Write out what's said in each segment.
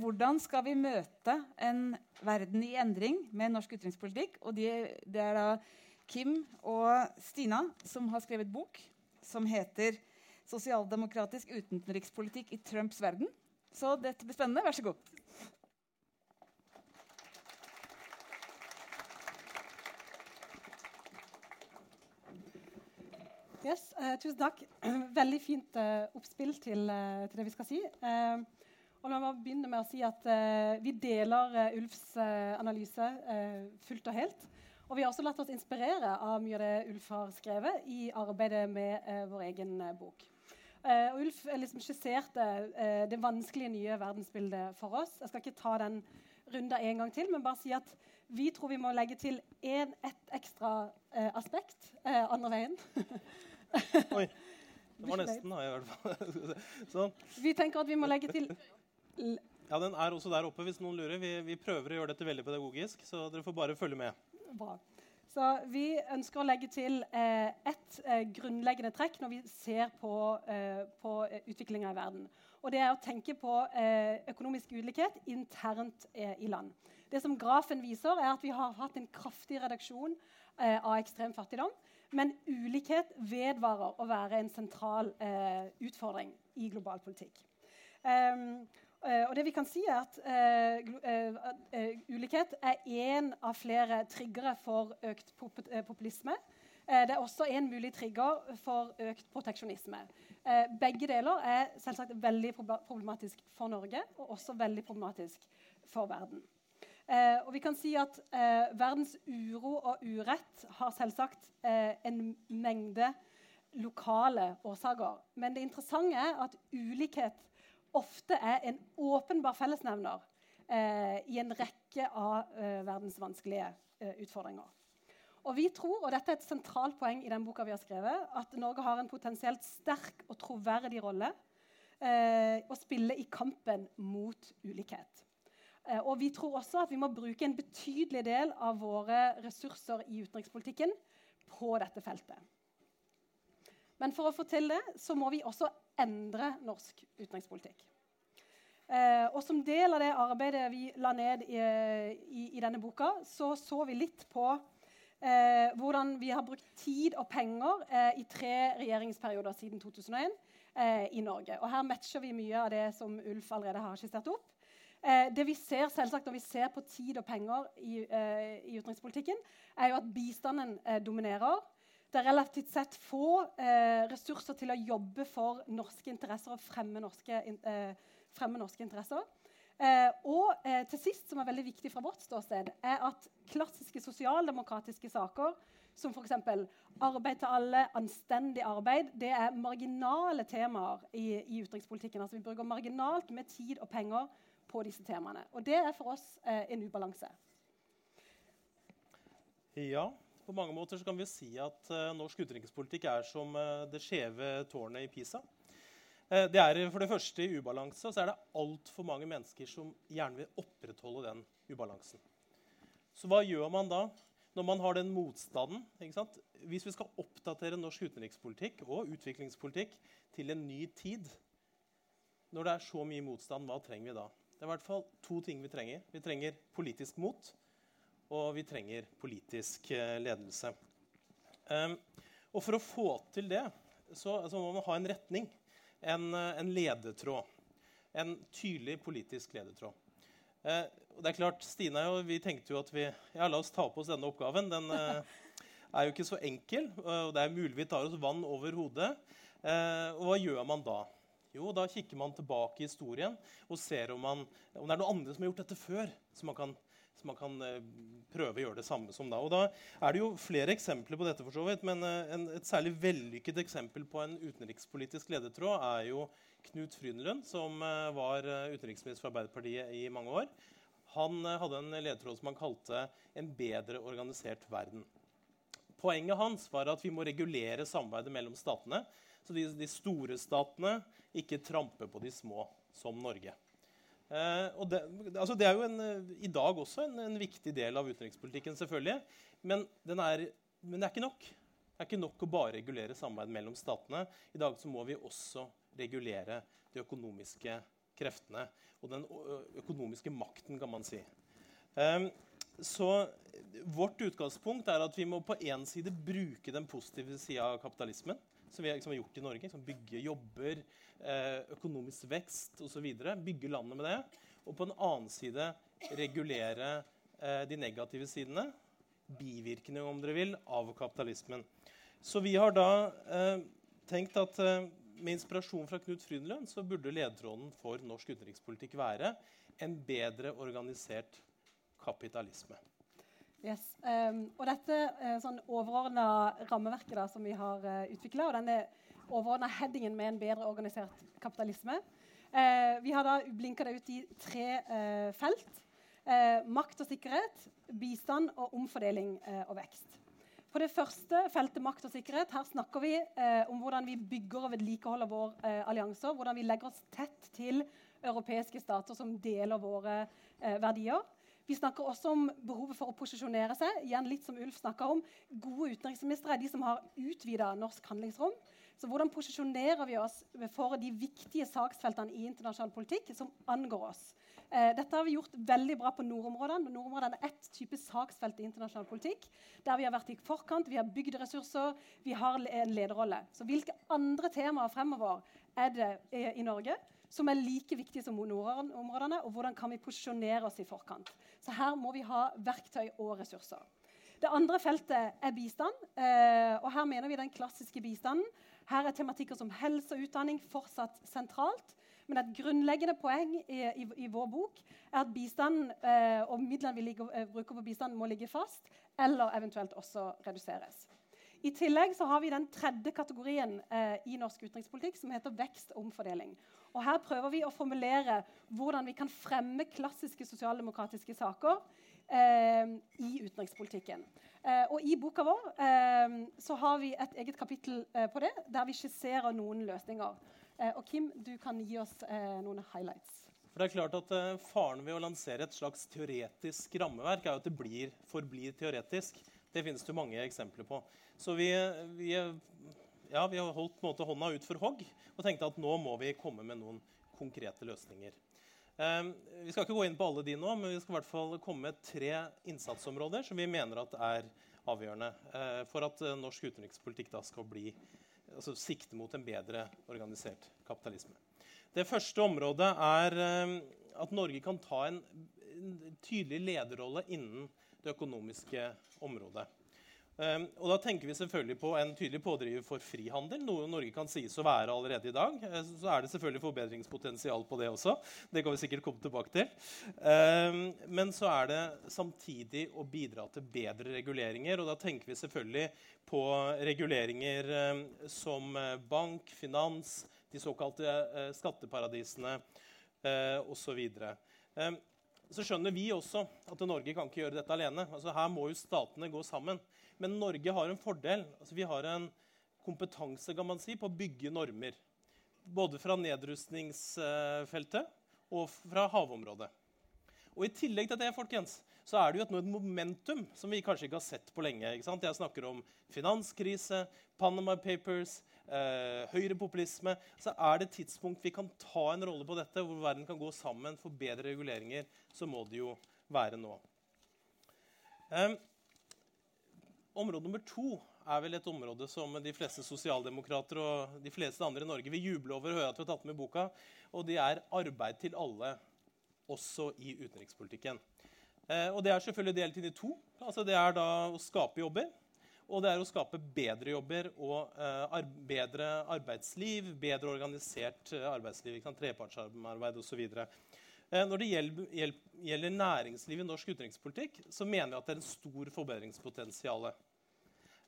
hvordan skal vi møte en verden i endring med norsk utenrikspolitikk. Og de, det er da Kim og Stina som har skrevet bok som heter 'Sosialdemokratisk utenrikspolitikk i Trumps verden'. Så dette blir spennende. Vær så god. Yes, uh, tusen takk. Veldig fint uh, oppspill til, uh, til, det vi skal si. Og La meg begynne med å si at vi deler Ulfs analyse fullt og helt. Og vi har også latt oss inspirere av mye av det Ulf har skrevet i arbeidet med vår egen bok. og Ulf liksom skisserte det vanskelige nye verdensbildet for oss. Jeg skal ikke ta den runda en gang til, men bare si at vi tror vi må legge til en, ett ekstra aspekt andre veien. Oi. Det var nesten, da, i hvert fall. sånn. Vi tenker at vi må legge til Ja, den er også der oppe, hvis noen lurer. Vi, vi, prøver å gjøre dette veldig pedagogisk, så dere får bare følge med. Bra. Så Vi ønsker å legge til eh, ett eh, grunnleggende trekk når vi ser på, eh, på eh, utviklinga i verden. Og Det er å tenke på eh, økonomisk ulikhet internt eh, i land. Det som Grafen viser, er at vi har hatt en kraftig reduksjon av ekstrem fattigdom. Men ulikhet vedvarer å være en sentral eh, utfordring i global politikk. Um, uh, og det vi kan si er at uh, uh, Ulikhet er én av flere triggere for økt pop populisme. det er også en mulig trigger for økt proteksjonisme. begge deler er selvsagt veldig problematisk for Norge og også veldig problematisk for verden. Og vi kan si at Verdens uro og urett har selvsagt en mengde lokale årsaker. Men det interessante er at ulikhet ofte er en åpenbar fellesnevner eh, i en rekke av eh, verdens vanskelige eh, utfordringer. Og vi tror, og dette er et sentralt poeng i den boka vi har skrevet, at Norge har en potensielt sterk og troverdig rolle å spille i kampen mot ulikhet. Eh, og vi tror også at vi må bruke en betydelig del av våre ressurser i utenrikspolitikken på dette feltet. Men for å få til det så må vi også endre norsk utenrikspolitikk. Eh, og Som del av det arbeidet vi la ned i, i, i denne boka, så så vi litt på eh, hvordan vi har brukt tid og penger eh, i tre regjeringsperioder siden 2001 eh, i Norge. Og Her matcher vi mye av det som Ulf allerede har skissert opp. Eh, det vi ser selvsagt når vi ser på tid og penger i, eh, i utenrikspolitikken, er jo at bistanden eh, dominerer. Det er relativt sett få eh, ressurser til å jobbe for norske interesser og fremme norske, eh, fremme norske interesser. Eh, og til sist, som er veldig viktig fra vårt ståsted, er at klassiske sosialdemokratiske saker som f.eks. arbeid til alle, anstendig arbeid, det er marginale temaer i, i utenrikspolitikken. Altså Vi bruker marginalt med tid og penger på disse temaene. Og det er for oss eh, en ubalanse. Ja, på mange måter kan vi si at uh, norsk utenrikspolitikk er som uh, det skjeve tårnet i Pisa. Uh, det er for det første i ubalanse, og så er det altfor mange mennesker som gjerne vil opprettholde den ubalansen. Så hva gjør man da når man har den motstanden? Hvis vi skal oppdatere norsk utenrikspolitikk og utviklingspolitikk til en ny tid, når det er så mye motstand, hva trenger vi da? Det er i hvert fall to ting vi trenger. Vi trenger politisk mot, og vi trenger politisk eh, ledelse. Um, og for å få til det så, altså må man ha en retning, en, eh, en ledetråd. En tydelig politisk ledetråd. Uh, det er klart, Stine og vi tenkte jo at vi ja, la oss ta på oss denne oppgaven. Den eh, er jo ikke så enkel, og det er mulig vi tar oss vann over hodet. Eh, og hva gjør man da? Jo, da kikker man tilbake i historien og ser om, man, om det er noen andre som har gjort dette før. som man kan, så man kan uh, prøve å gjøre det samme som da. Og da er det jo flere eksempler på dette, for så vidt, men uh, en, et særlig vellykket eksempel på en utenrikspolitisk ledetråd er jo Knut Frydenlund, som uh, var utenriksminister for Arbeiderpartiet i mange år. Han hadde en ledetråd som han kalte 'En bedre organisert verden'. Poenget hans var at vi må regulere samarbeidet mellom statene så de, de store statene ikke tramper på de små, som Norge. Eh, og det, altså det, er jo en, i dag også en, en, viktig del av utenrikspolitikken, selvfølgelig. Men, er, men, det er ikke nok. Det er ikke nok å bare regulere samarbeid mellom statene. I dag så må vi også regulere de økonomiske kreftene og den økonomiske makten, kan man si. Um, så vårt utgangspunkt er at vi må på én side bruke den positive sida av kapitalismen, som vi liksom har gjort i Norge. Liksom bygge jobber, eh, økonomisk vekst osv. Bygge landet med det. Og på en annen side regulere eh, de negative sidene, bivirkninger om dere vil, av kapitalismen. Så vi har da eh, tenkt at eh, med inspirasjon fra Knut Frydenlund så burde ledetråden for norsk utenrikspolitikk være en bedre organisert kapitalisme. Yes. Um, og dette uh, sånn overordna rammeverket da, som vi har uh, eh, utvikla, og denne overordna headingen med en bedre organisert kapitalisme uh, Vi har da blinka det ut i tre uh, felt. makt og sikkerhet, bistand og omfordeling og vekst. På det første feltet makt og sikkerhet her snakker vi om hvordan vi bygger og vedlikeholder våre allianser. Hvordan vi legger oss tett til europeiske stater som deler våre verdier. Vi snakker også om behovet for å posisjonere seg. Igjen litt som Ulf snakker om. Gode utenriksministre er de som har utvida norsk handlingsrom. Så hvordan posisjonerer vi oss for de viktige saksfeltene i internasjonal politikk som angår oss? Eh, dette har vi gjort veldig bra på nordområdene. Nordområdene er ett type saksfelt i internasjonal politikk. Der vi har vært i forkant, vi har bygd ressurser, vi har en lederrolle. Så hvilke andre temaer fremover er det eh, i Norge som er like viktige som nordområdene, og hvordan kan vi posisjonere oss i forkant. Så her må vi ha verktøy og ressurser. Det andre feltet er bistand. Eh, og Her mener vi den klassiske bistanden. Her er tematikker som helse og utdanning fortsatt sentralt. Men et grunnleggende poeng i, i, i vår bok er at bistanden eh, og midlene vi ligger, eh, bruker på bistand, må ligge fast, eller eventuelt også reduseres. I tillegg så har vi den tredje kategorien eh, i norsk utenrikspolitikk som heter vekst og omfordeling. Og Her prøver vi å formulere hvordan vi kan fremme klassiske sosialdemokratiske saker eh, i utenrikspolitikken. Eh, og I boka vår eh, så har vi et eget kapittel eh, på det, der vi skisserer noen løsninger. Eh, og Kim, du kan gi oss noen highlights. For det er klart at Faren ved å lansere et slags teoretisk rammeverk er at det blir, forblir teoretisk. Det finnes det mange eksempler på. Så vi, vi, ja, vi har holdt måte, hånda ut for hogg og tenkte at nå må vi komme med noen konkrete løsninger. Eh, vi skal ikke gå inn på alle de nå, men vi skal i hvert fall komme med tre innsatsområder som vi mener er avgjørende eh, for at uh, norsk utenrikspolitikk skal bli, altså, sikte mot en bedre organisert kapitalisme. Det første området er uh, at Norge kan ta en, en tydelig lederrolle innen det økonomiske området. Um, og da tenker vi selvfølgelig på en tydelig pådriver for frihandel, noe Norge kan sies å være allerede i dag. Uh, så er det selvfølgelig forbedringspotensial på det også. Det kan vi sikkert komme tilbake til. Um, men så er det samtidig å bidra til bedre reguleringer. Og da tenker vi selvfølgelig på reguleringer um, som eh, bank, finans, de såkalte uh, skatteparadisene uh, osv. Um, så skjønner vi også at Norge kan ikke gjøre dette alene. Altså, her må jo statene gå sammen. Men Norge har en fordel. Altså, vi har en kompetanse kan man si, på å bygge normer. Både fra nedrustningsfeltet og fra havområdet. Og I tillegg til det folkens, så er det jo et, et momentum som vi kanskje ikke har sett på lenge. Jeg snakker om finanskrise, Panama Papers, eh, høyrepopulisme, så er det et tidspunkt vi kan ta en rolle på dette, hvor verden kan gå sammen for bedre reguleringer, så må det jo være nå. Eh, område nummer to er vel et område som de fleste sosialdemokrater og de fleste andre i Norge vil juble over å høre at vi har tatt med i boka, og det er arbeid til alle, også i utenrikspolitikken. Eh, og Det er selvfølgelig delt inn i to. Altså det er da å skape jobber. Og det er å skape bedre jobber og uh, bedre arbeidsliv, bedre organisert arbeidsliv. Ikke sant? Trepartsarbeid osv. Uh, når det gjelder, gjelder næringsliv i norsk utenrikspolitikk, så mener jeg at det er en stor forbedringspotensial.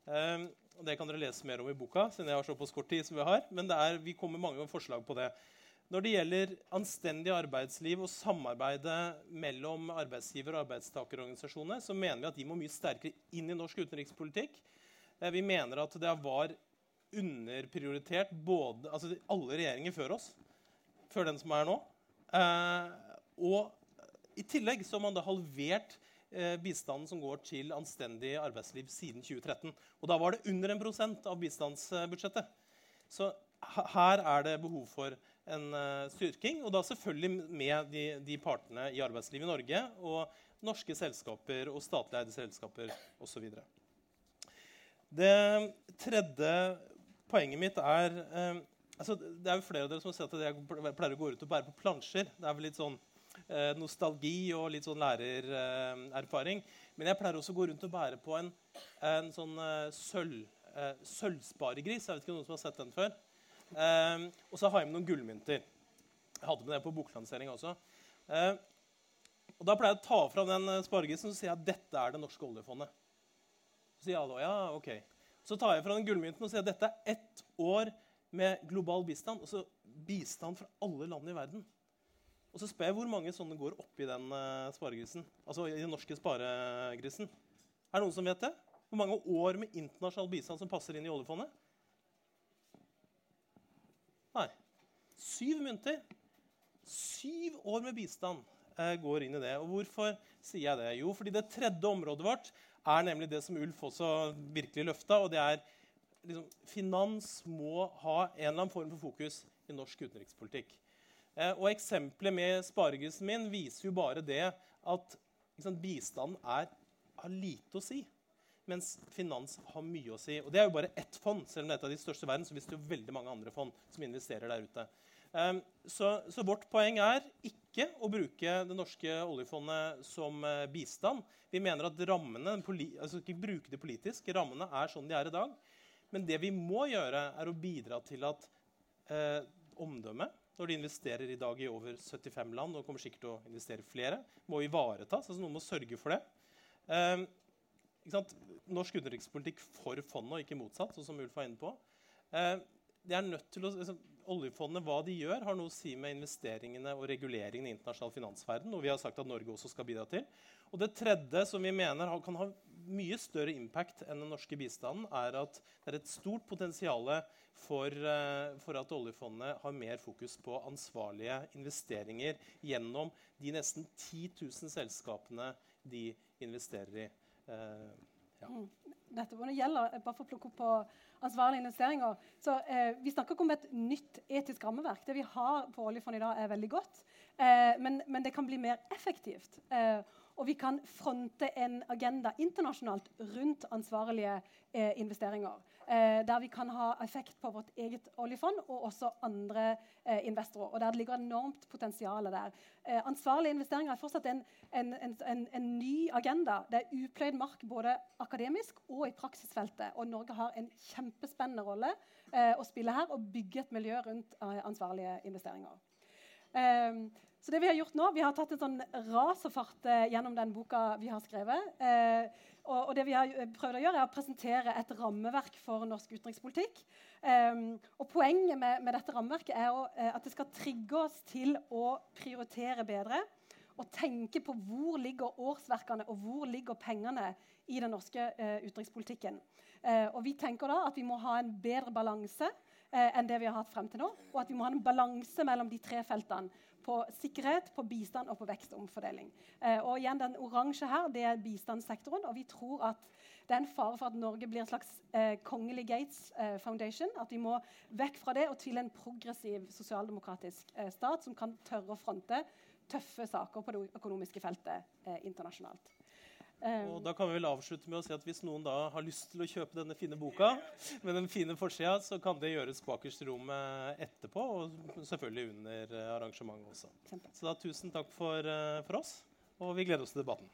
Uh, det kan dere lese mer om i boka, siden jeg har såpass kort tid som vi har. Men er, vi kommer mange forslag på det. Når det gjelder anstendig arbeidsliv og samarbeidet mellom arbeidsgiver- og arbeidstakerorganisasjonene, så mener vi at de må mye sterkere inn i norsk utenrikspolitikk. Eh, vi mener at det var underprioritert både, altså alle regjeringer før oss, før den som er nå. Eh, og i tillegg så har man da halvert eh, bistanden som går til anstendig arbeidsliv siden 2013. Og da var det under en prosent av bistandsbudsjettet. Så her er det behov for en uh, styrking. Og da selvfølgelig med de, de, partene i arbeidslivet i Norge og norske selskaper og statlig eide selskaper osv. Det tredje poenget mitt er eh, altså, Det er jo flere av dere som har sett at jeg pleier å gå ut og bære på plansjer. Det er vel litt sånn eh, nostalgi og litt sånn lærererfaring. Men jeg pleier også å gå rundt og bære på en, en sånn sølv, sølvsparegris. Jeg vet ikke om noen som har sett den før. Um, og så har jeg med noen gullmynter. Jeg hadde med det på boklansering også. Uh, og Da pleier jeg å ta fra den eh, sparegrisen og sier at dette er det norske oljefondet. Så sier alle ja, ok. Så tar jeg fra den gullmynten og sier at dette er ett år med global bistand. Altså bistand fra alle land i verden. Og så spør jeg hvor mange sånne går oppi den uh, sparegrisen. Altså i den norske sparegrisen. Er det noen som vet det? Hvor mange år med internasjonal bistand som passer inn i oljefondet? Syv mynter. Syv år med bistand eh, går inn i det. Og hvorfor sier jeg det? Jo, fordi det tredje området vårt er nemlig det som Ulf også virkelig løfta, og det er liksom, Finans må ha en eller annen form for fokus i norsk utenrikspolitikk. Eh, og Eksempelet med sparegrisen min viser jo bare det at sant, bistanden er, har lite å si mens finans har mye å si. Og Det er jo bare ett fond. Selv om det er et av de største i verden, så finnes det jo veldig mange andre fond som investerer der ute. Um, så, så, vårt poeng er ikke å bruke det norske oljefondet som uh, bistand. Vi mener at rammene, altså ikke bruke det politisk. Rammene er sånn de er i dag. Men det vi må gjøre, er å bidra til at uh, omdømmet når de investerer i dag i over 75 land og kommer sikkert til å investere flere, må ivaretas. altså Noen må sørge for det. Um, norsk utenrikspolitikk for fondet, og ikke motsatt. sånn som Ulf var inne på. Eh, det er nødt til å, liksom, Oljefondet hva de gjør, har noe å si med investeringene og reguleringene i internasjonal finansverden. og vi har sagt at Norge også skal bidra til. Og Det tredje som vi mener kan ha mye større impact enn den norske bistanden, er at det er et stort potensial for, uh, for, at oljefondet har mer fokus på ansvarlige investeringer gjennom de nesten 10 000 selskapene de investerer i. Uh, ja. Nettopp. Dette det gjelder, bare for å plukke opp på ansvarlige investeringer, så eh, Vi snakker ikke om et nytt etisk rammeverk. Det vi har på oljefondet i dag, er veldig godt. Eh, men, men, det kan bli mer effektivt. Eh, og vi kan fronte en agenda internasjonalt rundt ansvarlige eh, investeringer. Eh, der vi kan ha effekt på vårt eget oljefond og også andre eh, investorer. og Der det ligger enormt potensial der. Eh, ansvarlige investeringer er fortsatt en, en, en, en, ny agenda. Det er upløyd mark både akademisk og i praksisfeltet. Og Norge har en kjempespennende rolle å spille her og bygge et miljø rundt ansvarlige investeringer. Eh, så det Vi har gjort nå, vi har tatt en sånn racerfart gjennom den boka vi har skrevet. Og, og, det vi har eh, prøvd å gjøre, er å presentere et rammeverk for norsk utenrikspolitikk. Eh, og Poenget med, med, dette rammeverket er å, eh, at det skal trigge oss til å prioritere bedre. Og tenke på hvor ligger årsverkene og hvor ligger pengene i den norske uh, utenrikspolitikken. Og vi tenker da at vi må ha en bedre balanse enn det vi har hatt frem til nå. Og at vi må ha en balanse mellom de tre feltene på sikkerhet, på bistand og på vekst og omfordeling. Eh, og igjen, Den oransje her det er bistandssektoren. og vi tror at det er en fare for at Norge blir en slags eh, kongelig Gates eh, Foundation. At vi må vekk fra det og til en progressiv sosialdemokratisk stat som kan tørre å fronte tøffe saker på det økonomiske feltet internasjonalt. Og da kan vi vel avslutte med å si at Hvis noen da har lyst til å kjøpe denne fine boka, med den fine forsida, så kan det gjøres bakerst i rommet etterpå. Og selvfølgelig under arrangementet også. Så da tusen takk for, eh, for oss, og vi gleder oss til debatten.